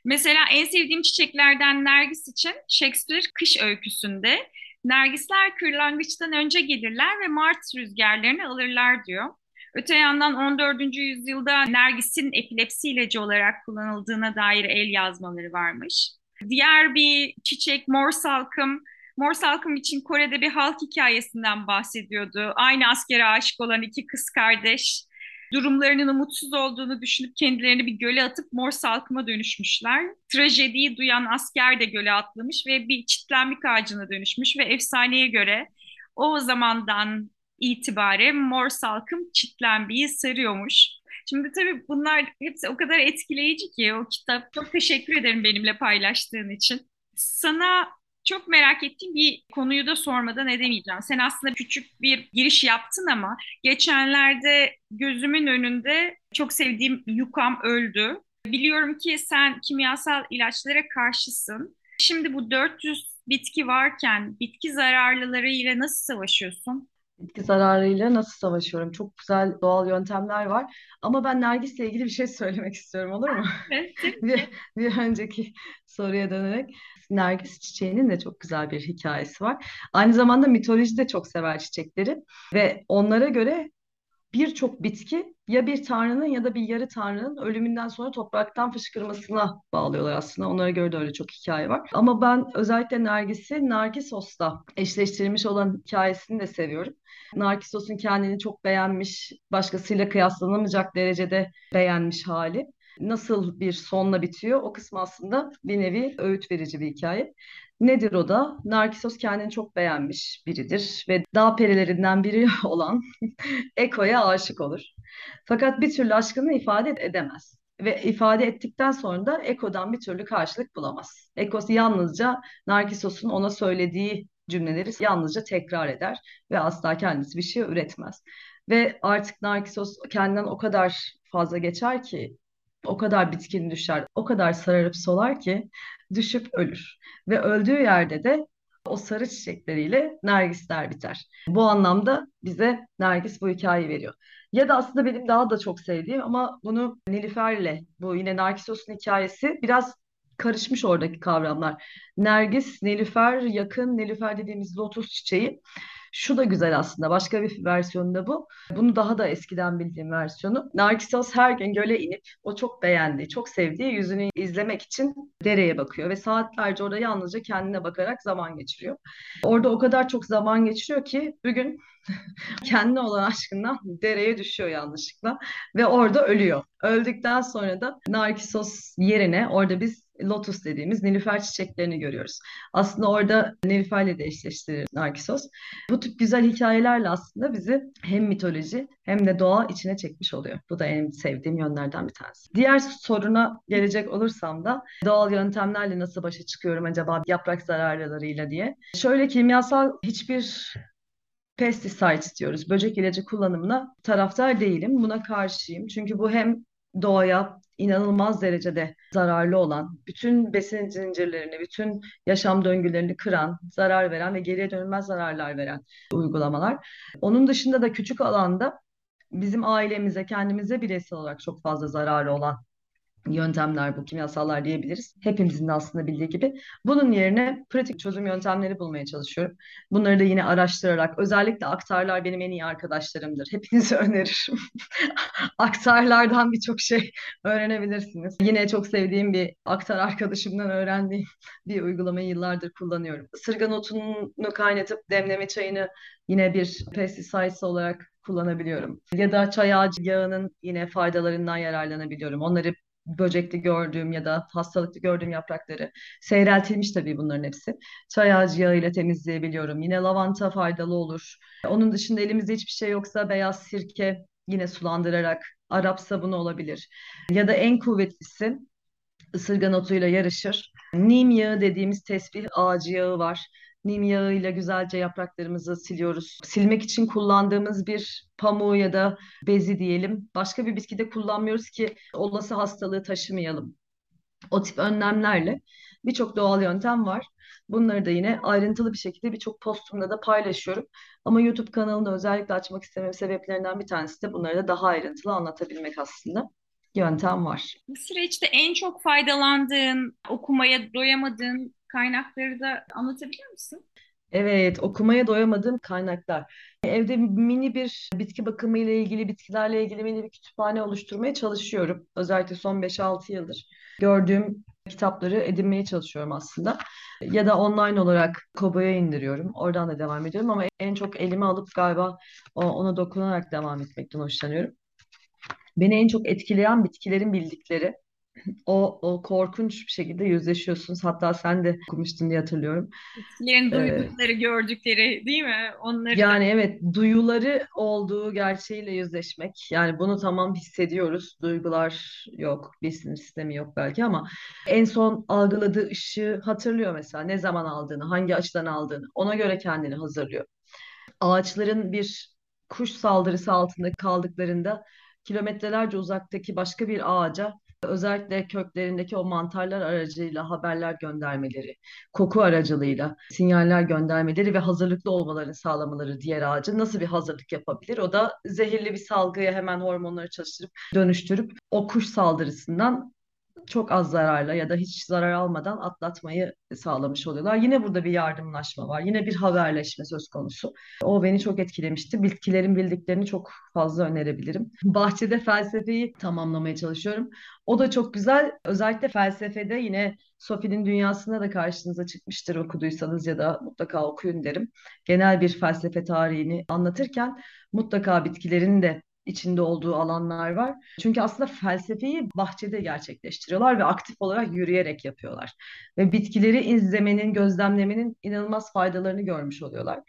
Mesela en sevdiğim çiçeklerden Nergis için Shakespeare kış öyküsünde Nergisler kırlangıçtan önce gelirler ve Mart rüzgarlarını alırlar diyor. Öte yandan 14. yüzyılda Nergis'in epilepsi ilacı olarak kullanıldığına dair el yazmaları varmış. Diğer bir çiçek mor salkım. Mor salkım için Kore'de bir halk hikayesinden bahsediyordu. Aynı askere aşık olan iki kız kardeş durumlarının umutsuz olduğunu düşünüp kendilerini bir göle atıp mor salkıma dönüşmüşler. Trajediyi duyan asker de göle atlamış ve bir çitlenmek ağacına dönüşmüş ve efsaneye göre o zamandan itibaren mor salkım çitlenmeyi sarıyormuş. Şimdi tabii bunlar hepsi o kadar etkileyici ki o kitap. Çok teşekkür ederim benimle paylaştığın için. Sana çok merak ettiğim bir konuyu da sormadan edemeyeceğim. Sen aslında küçük bir giriş yaptın ama geçenlerde gözümün önünde çok sevdiğim yukam öldü. Biliyorum ki sen kimyasal ilaçlara karşısın. Şimdi bu 400 bitki varken bitki zararlıları ile nasıl savaşıyorsun? Bitki zararıyla nasıl savaşıyorum? Çok güzel doğal yöntemler var. Ama ben Nergis'le ilgili bir şey söylemek istiyorum olur mu? bir, bir önceki soruya dönerek. Nergis çiçeğinin de çok güzel bir hikayesi var. Aynı zamanda mitoloji de çok sever çiçekleri ve onlara göre birçok bitki ya bir tanrının ya da bir yarı tanrının ölümünden sonra topraktan fışkırmasına bağlıyorlar aslında. Onlara göre de öyle çok hikaye var. Ama ben özellikle Nergis'i Narkissos'la eşleştirilmiş olan hikayesini de seviyorum. Narkissos'un kendini çok beğenmiş, başkasıyla kıyaslanamayacak derecede beğenmiş hali nasıl bir sonla bitiyor o kısmı aslında bir nevi öğüt verici bir hikaye. Nedir o da? Narkisos kendini çok beğenmiş biridir ve dağ perilerinden biri olan Eko'ya aşık olur. Fakat bir türlü aşkını ifade edemez. Ve ifade ettikten sonra da Eko'dan bir türlü karşılık bulamaz. Eko yalnızca Narkisos'un ona söylediği cümleleri yalnızca tekrar eder ve asla kendisi bir şey üretmez. Ve artık Narkisos kendinden o kadar fazla geçer ki o kadar bitkin düşer, o kadar sararıp solar ki düşüp ölür. Ve öldüğü yerde de o sarı çiçekleriyle nergisler biter. Bu anlamda bize Nergis bu hikayeyi veriyor. Ya da aslında benim daha da çok sevdiğim ama bunu Nilüfer'le bu yine Narkisos'un hikayesi biraz karışmış oradaki kavramlar. Nergis, Nilüfer, yakın Nilüfer dediğimiz lotus çiçeği. Şu da güzel aslında. Başka bir versiyonu bu. Bunu daha da eskiden bildiğim versiyonu. Narkisos her gün göle inip o çok beğendiği, çok sevdiği yüzünü izlemek için dereye bakıyor ve saatlerce orada yalnızca kendine bakarak zaman geçiriyor. Orada o kadar çok zaman geçiriyor ki bugün kendine olan aşkından dereye düşüyor yanlışlıkla ve orada ölüyor. Öldükten sonra da Narkisos yerine orada biz lotus dediğimiz nilüfer çiçeklerini görüyoruz. Aslında orada nilüferle de eşleştirir Narkisos. Bu tip güzel hikayelerle aslında bizi hem mitoloji hem de doğa içine çekmiş oluyor. Bu da en sevdiğim yönlerden bir tanesi. Diğer soruna gelecek olursam da doğal yöntemlerle nasıl başa çıkıyorum acaba yaprak zararlarıyla diye. Şöyle kimyasal hiçbir pesticide istiyoruz. Böcek ilacı kullanımına taraftar değilim. Buna karşıyım. Çünkü bu hem doğaya inanılmaz derecede zararlı olan, bütün besin zincirlerini, bütün yaşam döngülerini kıran, zarar veren ve geriye dönülmez zararlar veren uygulamalar. Onun dışında da küçük alanda bizim ailemize, kendimize bireysel olarak çok fazla zararı olan yöntemler bu kimyasallar diyebiliriz. Hepimizin de aslında bildiği gibi. Bunun yerine pratik çözüm yöntemleri bulmaya çalışıyorum. Bunları da yine araştırarak özellikle aktarlar benim en iyi arkadaşlarımdır. Hepinize öneririm. aktarlardan birçok şey öğrenebilirsiniz. Yine çok sevdiğim bir aktar arkadaşımdan öğrendiğim bir uygulamayı yıllardır kullanıyorum. Isırgan otunu kaynatıp demleme çayını yine bir pesticide olarak kullanabiliyorum. Ya da çay ağacı yağının yine faydalarından yararlanabiliyorum. Onları böcekli gördüğüm ya da hastalıklı gördüğüm yaprakları seyreltilmiş tabii bunların hepsi. Çay ağacı yağı ile temizleyebiliyorum. Yine lavanta faydalı olur. Onun dışında elimizde hiçbir şey yoksa beyaz sirke yine sulandırarak Arap sabunu olabilir. Ya da en kuvvetlisi ısırgan otuyla yarışır. Nim yağı dediğimiz tesbih ağacı yağı var. Nim yağıyla güzelce yapraklarımızı siliyoruz. Silmek için kullandığımız bir pamuğu ya da bezi diyelim. Başka bir bitkide kullanmıyoruz ki olası hastalığı taşımayalım. O tip önlemlerle birçok doğal yöntem var. Bunları da yine ayrıntılı bir şekilde birçok postumda da paylaşıyorum. Ama YouTube kanalını özellikle açmak istemem sebeplerinden bir tanesi de bunları da daha ayrıntılı anlatabilmek aslında yöntem var. Bu süreçte en çok faydalandığın, okumaya doyamadığın kaynakları da anlatabilir misin? Evet, okumaya doyamadığım kaynaklar. Evde mini bir bitki bakımı ile ilgili, bitkilerle ilgili mini bir kütüphane oluşturmaya çalışıyorum. Özellikle son 5-6 yıldır gördüğüm kitapları edinmeye çalışıyorum aslında. Ya da online olarak Kobo'ya indiriyorum. Oradan da devam ediyorum ama en çok elime alıp galiba ona dokunarak devam etmekten hoşlanıyorum. Beni en çok etkileyen bitkilerin bildikleri o, o korkunç bir şekilde yüzleşiyorsunuz. Hatta sen de okumuştun diye hatırlıyorum. Bitkilerin duydukları, ee, gördükleri değil mi? Onları yani da... evet, duyuları olduğu gerçeğiyle yüzleşmek. Yani bunu tamam hissediyoruz. Duygular yok, bir sinir sistemi yok belki ama en son algıladığı ışığı hatırlıyor mesela. Ne zaman aldığını, hangi açıdan aldığını. Ona göre kendini hazırlıyor. Ağaçların bir kuş saldırısı altında kaldıklarında kilometrelerce uzaktaki başka bir ağaca özellikle köklerindeki o mantarlar aracıyla haberler göndermeleri, koku aracılığıyla sinyaller göndermeleri ve hazırlıklı olmalarını sağlamaları diğer ağacı nasıl bir hazırlık yapabilir? O da zehirli bir salgıya hemen hormonları çalıştırıp dönüştürüp o kuş saldırısından çok az zararla ya da hiç zarar almadan atlatmayı sağlamış oluyorlar. Yine burada bir yardımlaşma var. Yine bir haberleşme söz konusu. O beni çok etkilemişti. Bitkilerin bildiklerini çok fazla önerebilirim. Bahçede felsefeyi tamamlamaya çalışıyorum. O da çok güzel. Özellikle felsefede yine Sophie'nin dünyasında da karşınıza çıkmıştır okuduysanız ya da mutlaka okuyun derim. Genel bir felsefe tarihini anlatırken mutlaka bitkilerin de içinde olduğu alanlar var. Çünkü aslında felsefeyi bahçede gerçekleştiriyorlar ve aktif olarak yürüyerek yapıyorlar. Ve bitkileri izlemenin, gözlemlemenin inanılmaz faydalarını görmüş oluyorlar.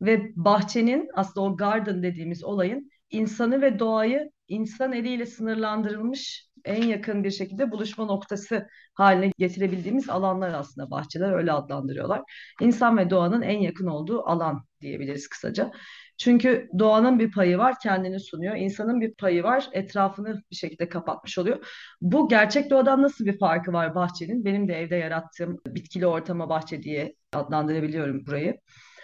Ve bahçenin aslında o garden dediğimiz olayın insanı ve doğayı insan eliyle sınırlandırılmış en yakın bir şekilde buluşma noktası haline getirebildiğimiz alanlar aslında bahçeler öyle adlandırıyorlar. İnsan ve doğanın en yakın olduğu alan diyebiliriz kısaca. Çünkü doğanın bir payı var, kendini sunuyor. İnsanın bir payı var, etrafını bir şekilde kapatmış oluyor. Bu gerçek doğadan nasıl bir farkı var bahçenin? Benim de evde yarattığım bitkili ortama bahçe diye adlandırabiliyorum burayı.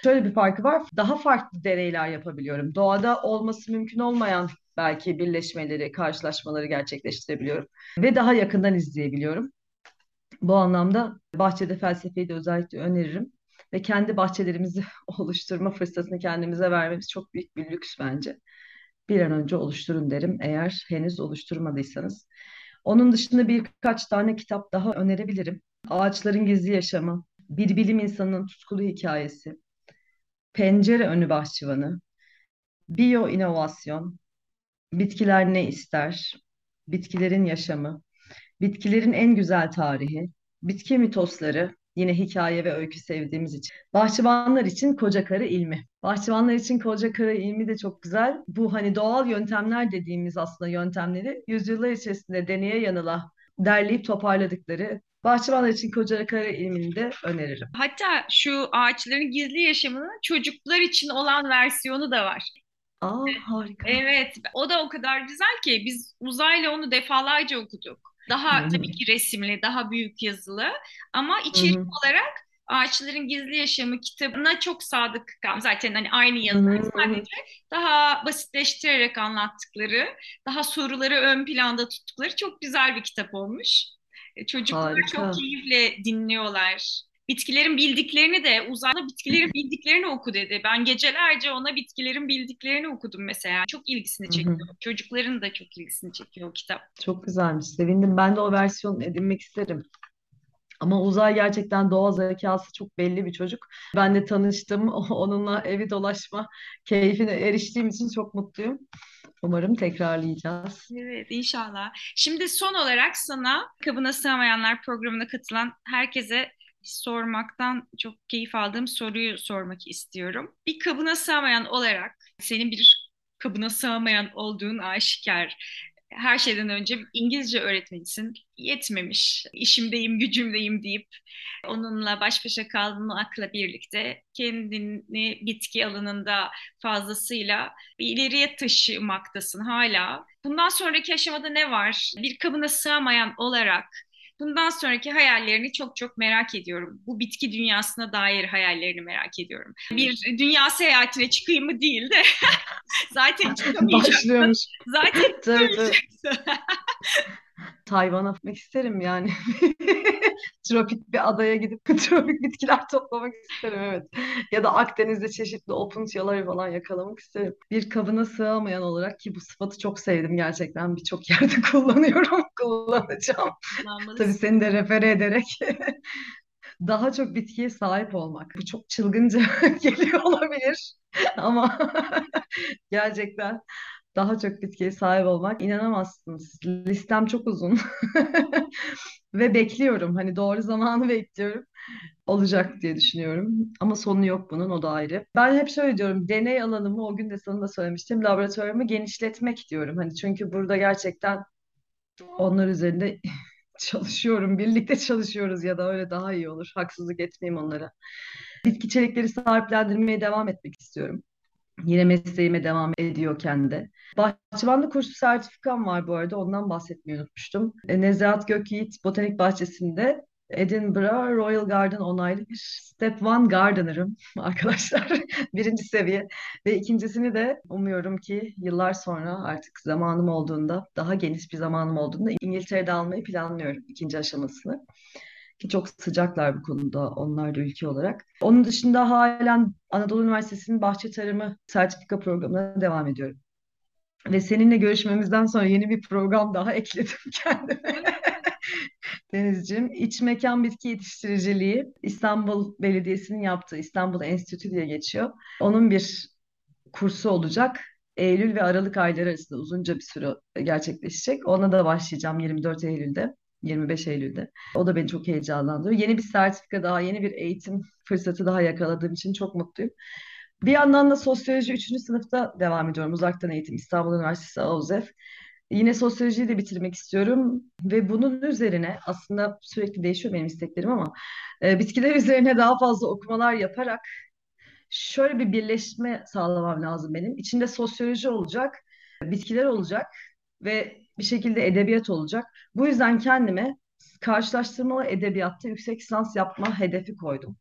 Şöyle bir farkı var. Daha farklı deneyler yapabiliyorum. Doğada olması mümkün olmayan belki birleşmeleri, karşılaşmaları gerçekleştirebiliyorum ve daha yakından izleyebiliyorum. Bu anlamda bahçede felsefeyi de özellikle öneririm ve kendi bahçelerimizi oluşturma fırsatını kendimize vermemiz çok büyük bir lüks bence. Bir an önce oluşturun derim eğer henüz oluşturmadıysanız. Onun dışında birkaç tane kitap daha önerebilirim. Ağaçların Gizli Yaşamı, Bir Bilim İnsanının Tutkulu Hikayesi, Pencere Önü Bahçıvanı, Biyo İnovasyon, Bitkiler Ne İster, Bitkilerin Yaşamı, Bitkilerin En Güzel Tarihi, Bitki Mitosları, yine hikaye ve öykü sevdiğimiz için. Bahçıvanlar için Koca Karı ilmi. Bahçıvanlar için Koca Karı ilmi de çok güzel. Bu hani doğal yöntemler dediğimiz aslında yöntemleri yüzyıllar içerisinde deneye yanıla derleyip toparladıkları Bahçıvanlar için Koca Karı ilmini de öneririm. Hatta şu ağaçların gizli yaşamının çocuklar için olan versiyonu da var. Aa harika. Evet, o da o kadar güzel ki biz uzayla onu defalarca okuduk. Daha Hı hı. tabii ki resimli, daha büyük yazılı ama içerik hı. olarak Ağaçların Gizli Yaşamı kitabına çok sadık kalmış. Zaten hani aynı hı. sadece daha basitleştirerek anlattıkları, daha soruları ön planda tuttukları çok güzel bir kitap olmuş. E, Çocuklar çok Harika. keyifle dinliyorlar. Bitkilerin bildiklerini de uzayda bitkilerin bildiklerini oku dedi. Ben gecelerce ona bitkilerin bildiklerini okudum mesela. Çok ilgisini Hı hı. çekiyor. Çocukların da çok ilgisini çekiyor o kitap. Çok güzelmiş. Sevindim. Ben de o versiyonu edinmek isterim. Ama Uzay gerçekten doğa zekası çok belli bir çocuk. Ben de tanıştım. Onunla evi dolaşma keyfine eriştiğim için çok mutluyum. Umarım tekrarlayacağız. Evet, inşallah. Şimdi son olarak sana Kabına Sığamayanlar programına katılan herkese sormaktan çok keyif aldığım soruyu sormak istiyorum. Bir kabına sığamayan olarak senin bir kabına sığamayan olduğun aşikar. Her şeyden önce İngilizce öğretmenisin. Yetmemiş. İşimdeyim, gücümdeyim deyip onunla baş başa kalmakla birlikte kendini bitki alanında fazlasıyla ileriye taşımaktasın hala. Bundan sonraki aşamada ne var? Bir kabına sığamayan olarak bundan sonraki hayallerini çok çok merak ediyorum. Bu bitki dünyasına dair hayallerini merak ediyorum. Bir dünya seyahatine çıkayım mı değil de zaten çıkamayacaksın. Başlıyormuş. Zaten çıkamayacaksın. Tayvan'a gitmek isterim yani. Tropik bir adaya gidip tropik bitkiler toplamak isterim evet. Ya da Akdeniz'de çeşitli opuntiyaları falan yakalamak isterim. Bir kabına sığamayan olarak ki bu sıfatı çok sevdim gerçekten. Birçok yerde kullanıyorum, kullanacağım. Tabii seni de refere ederek daha çok bitkiye sahip olmak. Bu çok çılgınca geliyor olabilir ama gerçekten daha çok bitkiye sahip olmak inanamazsınız. Listem çok uzun ve bekliyorum. Hani doğru zamanı bekliyorum. Olacak diye düşünüyorum. Ama sonu yok bunun, o da ayrı. Ben hep şöyle diyorum, deney alanımı o gün de sana da söylemiştim, laboratuvarımı genişletmek diyorum. Hani çünkü burada gerçekten onlar üzerinde çalışıyorum, birlikte çalışıyoruz ya da öyle daha iyi olur. Haksızlık etmeyeyim onlara. Bitki çelikleri sahiplendirmeye devam etmek istiyorum. Yine mesleğime devam ediyorken de. Bahçıvanlık kursu sertifikam var bu arada. Ondan bahsetmeyi unutmuştum. E, Nezahat Gökyiğit Botanik Bahçesi'nde Edinburgh Royal Garden onaylı bir Step One Gardener'ım arkadaşlar. Birinci seviye. Ve ikincisini de umuyorum ki yıllar sonra artık zamanım olduğunda, daha geniş bir zamanım olduğunda İngiltere'de almayı planlıyorum ikinci aşamasını. Ki çok sıcaklar bu konuda onlar da ülke olarak. Onun dışında halen Anadolu Üniversitesi'nin bahçe tarımı sertifika programına devam ediyorum. Ve seninle görüşmemizden sonra yeni bir program daha ekledim kendime. Denizciğim, iç mekan bitki yetiştiriciliği İstanbul Belediyesi'nin yaptığı İstanbul Enstitü diye geçiyor. Onun bir kursu olacak. Eylül ve Aralık ayları arasında uzunca bir süre gerçekleşecek. Ona da başlayacağım 24 Eylül'de. 25 Eylül'de. O da beni çok heyecanlandırıyor. Yeni bir sertifika daha, yeni bir eğitim fırsatı daha yakaladığım için çok mutluyum. Bir yandan da sosyoloji 3. sınıfta devam ediyorum. Uzaktan eğitim İstanbul Üniversitesi AUZEF. Yine sosyolojiyi de bitirmek istiyorum ve bunun üzerine aslında sürekli değişiyor benim isteklerim ama e, bitkiler üzerine daha fazla okumalar yaparak şöyle bir birleşme sağlamam lazım benim. İçinde sosyoloji olacak, bitkiler olacak ve bir şekilde edebiyat olacak. Bu yüzden kendime karşılaştırmalı edebiyatta yüksek lisans yapma hedefi koydum.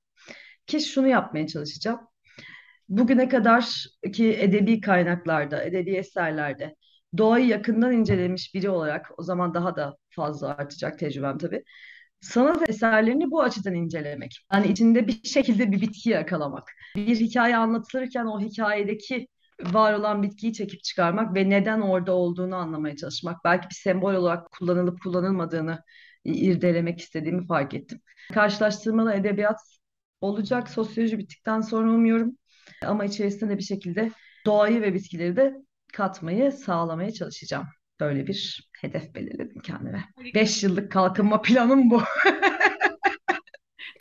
Ki şunu yapmaya çalışacağım. Bugüne kadar ki edebi kaynaklarda, edebi eserlerde doğayı yakından incelemiş biri olarak o zaman daha da fazla artacak tecrübem tabii. Sanat eserlerini bu açıdan incelemek. Yani içinde bir şekilde bir bitki yakalamak. Bir hikaye anlatılırken o hikayedeki var olan bitkiyi çekip çıkarmak ve neden orada olduğunu anlamaya çalışmak. Belki bir sembol olarak kullanılıp kullanılmadığını irdelemek istediğimi fark ettim. Karşılaştırmalı edebiyat olacak. Sosyoloji bittikten sonra umuyorum. Ama içerisinde bir şekilde doğayı ve bitkileri de katmayı sağlamaya çalışacağım. Böyle bir hedef belirledim kendime. Beş yıllık kalkınma planım bu.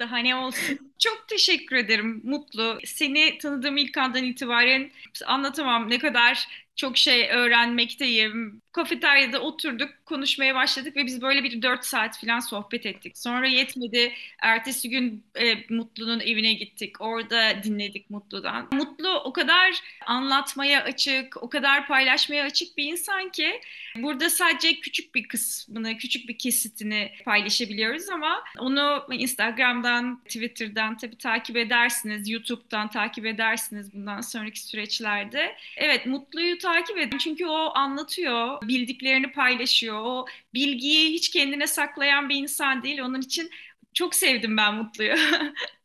Daha ne olsun. Çok teşekkür ederim Mutlu. Seni tanıdığım ilk andan itibaren anlatamam ne kadar çok şey öğrenmekteyim. Kafeteryada oturduk, konuşmaya başladık ve biz böyle bir dört saat falan sohbet ettik. Sonra yetmedi. Ertesi gün e, Mutlu'nun evine gittik. Orada dinledik Mutlu'dan. Mutlu o kadar anlatmaya açık, o kadar paylaşmaya açık bir insan ki burada sadece küçük bir kısmını, küçük bir kesitini paylaşabiliyoruz ama onu Instagram'dan, Twitter'dan tabii takip edersiniz, YouTube'dan takip edersiniz bundan sonraki süreçlerde. Evet, Mutlu'yu takip edin çünkü o anlatıyor, bildiklerini paylaşıyor. O bilgiyi hiç kendine saklayan bir insan değil. Onun için çok sevdim ben Mutlu'yu.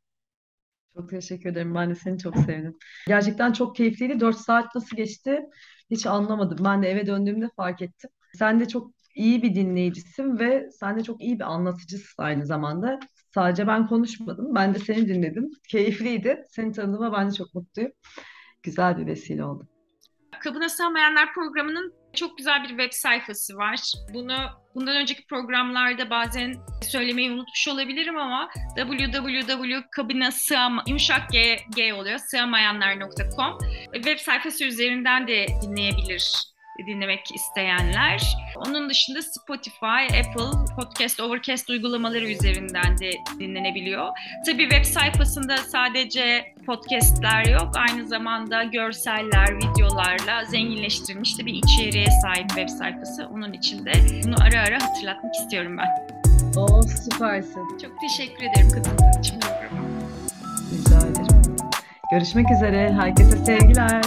Çok teşekkür ederim. Ben de seni çok sevdim. Gerçekten çok keyifliydi. 4 saat nasıl geçti hiç anlamadım. Ben de eve döndüğümde fark ettim. Sen de çok iyi bir dinleyicisin ve sen de çok iyi bir anlatıcısın aynı zamanda. Sadece ben konuşmadım. Ben de seni dinledim. Keyifliydi. Seni tanıdığıma ben de çok mutluyum. Güzel bir vesile oldu. Kabına Sığmayanlar programının çok güzel bir web sayfası var. Bunu bundan önceki programlarda bazen söylemeyi unutmuş olabilirim ama www.kabinasığam yumuşak g, g oluyor sığamayanlar.com web sayfası üzerinden de dinleyebilir dinlemek isteyenler. Onun dışında Spotify, Apple, Podcast, Overcast uygulamaları üzerinden de dinlenebiliyor. Tabii web sayfasında sadece podcastler yok. Aynı zamanda görseller, videolarla zenginleştirilmiş de bir içeriğe sahip web sayfası. Onun için de bunu ara ara hatırlatmak istiyorum ben. Oo süpersin. Çok teşekkür ederim katıldığın için programa. Rica ederim. Görüşmek üzere. Herkese sevgiler.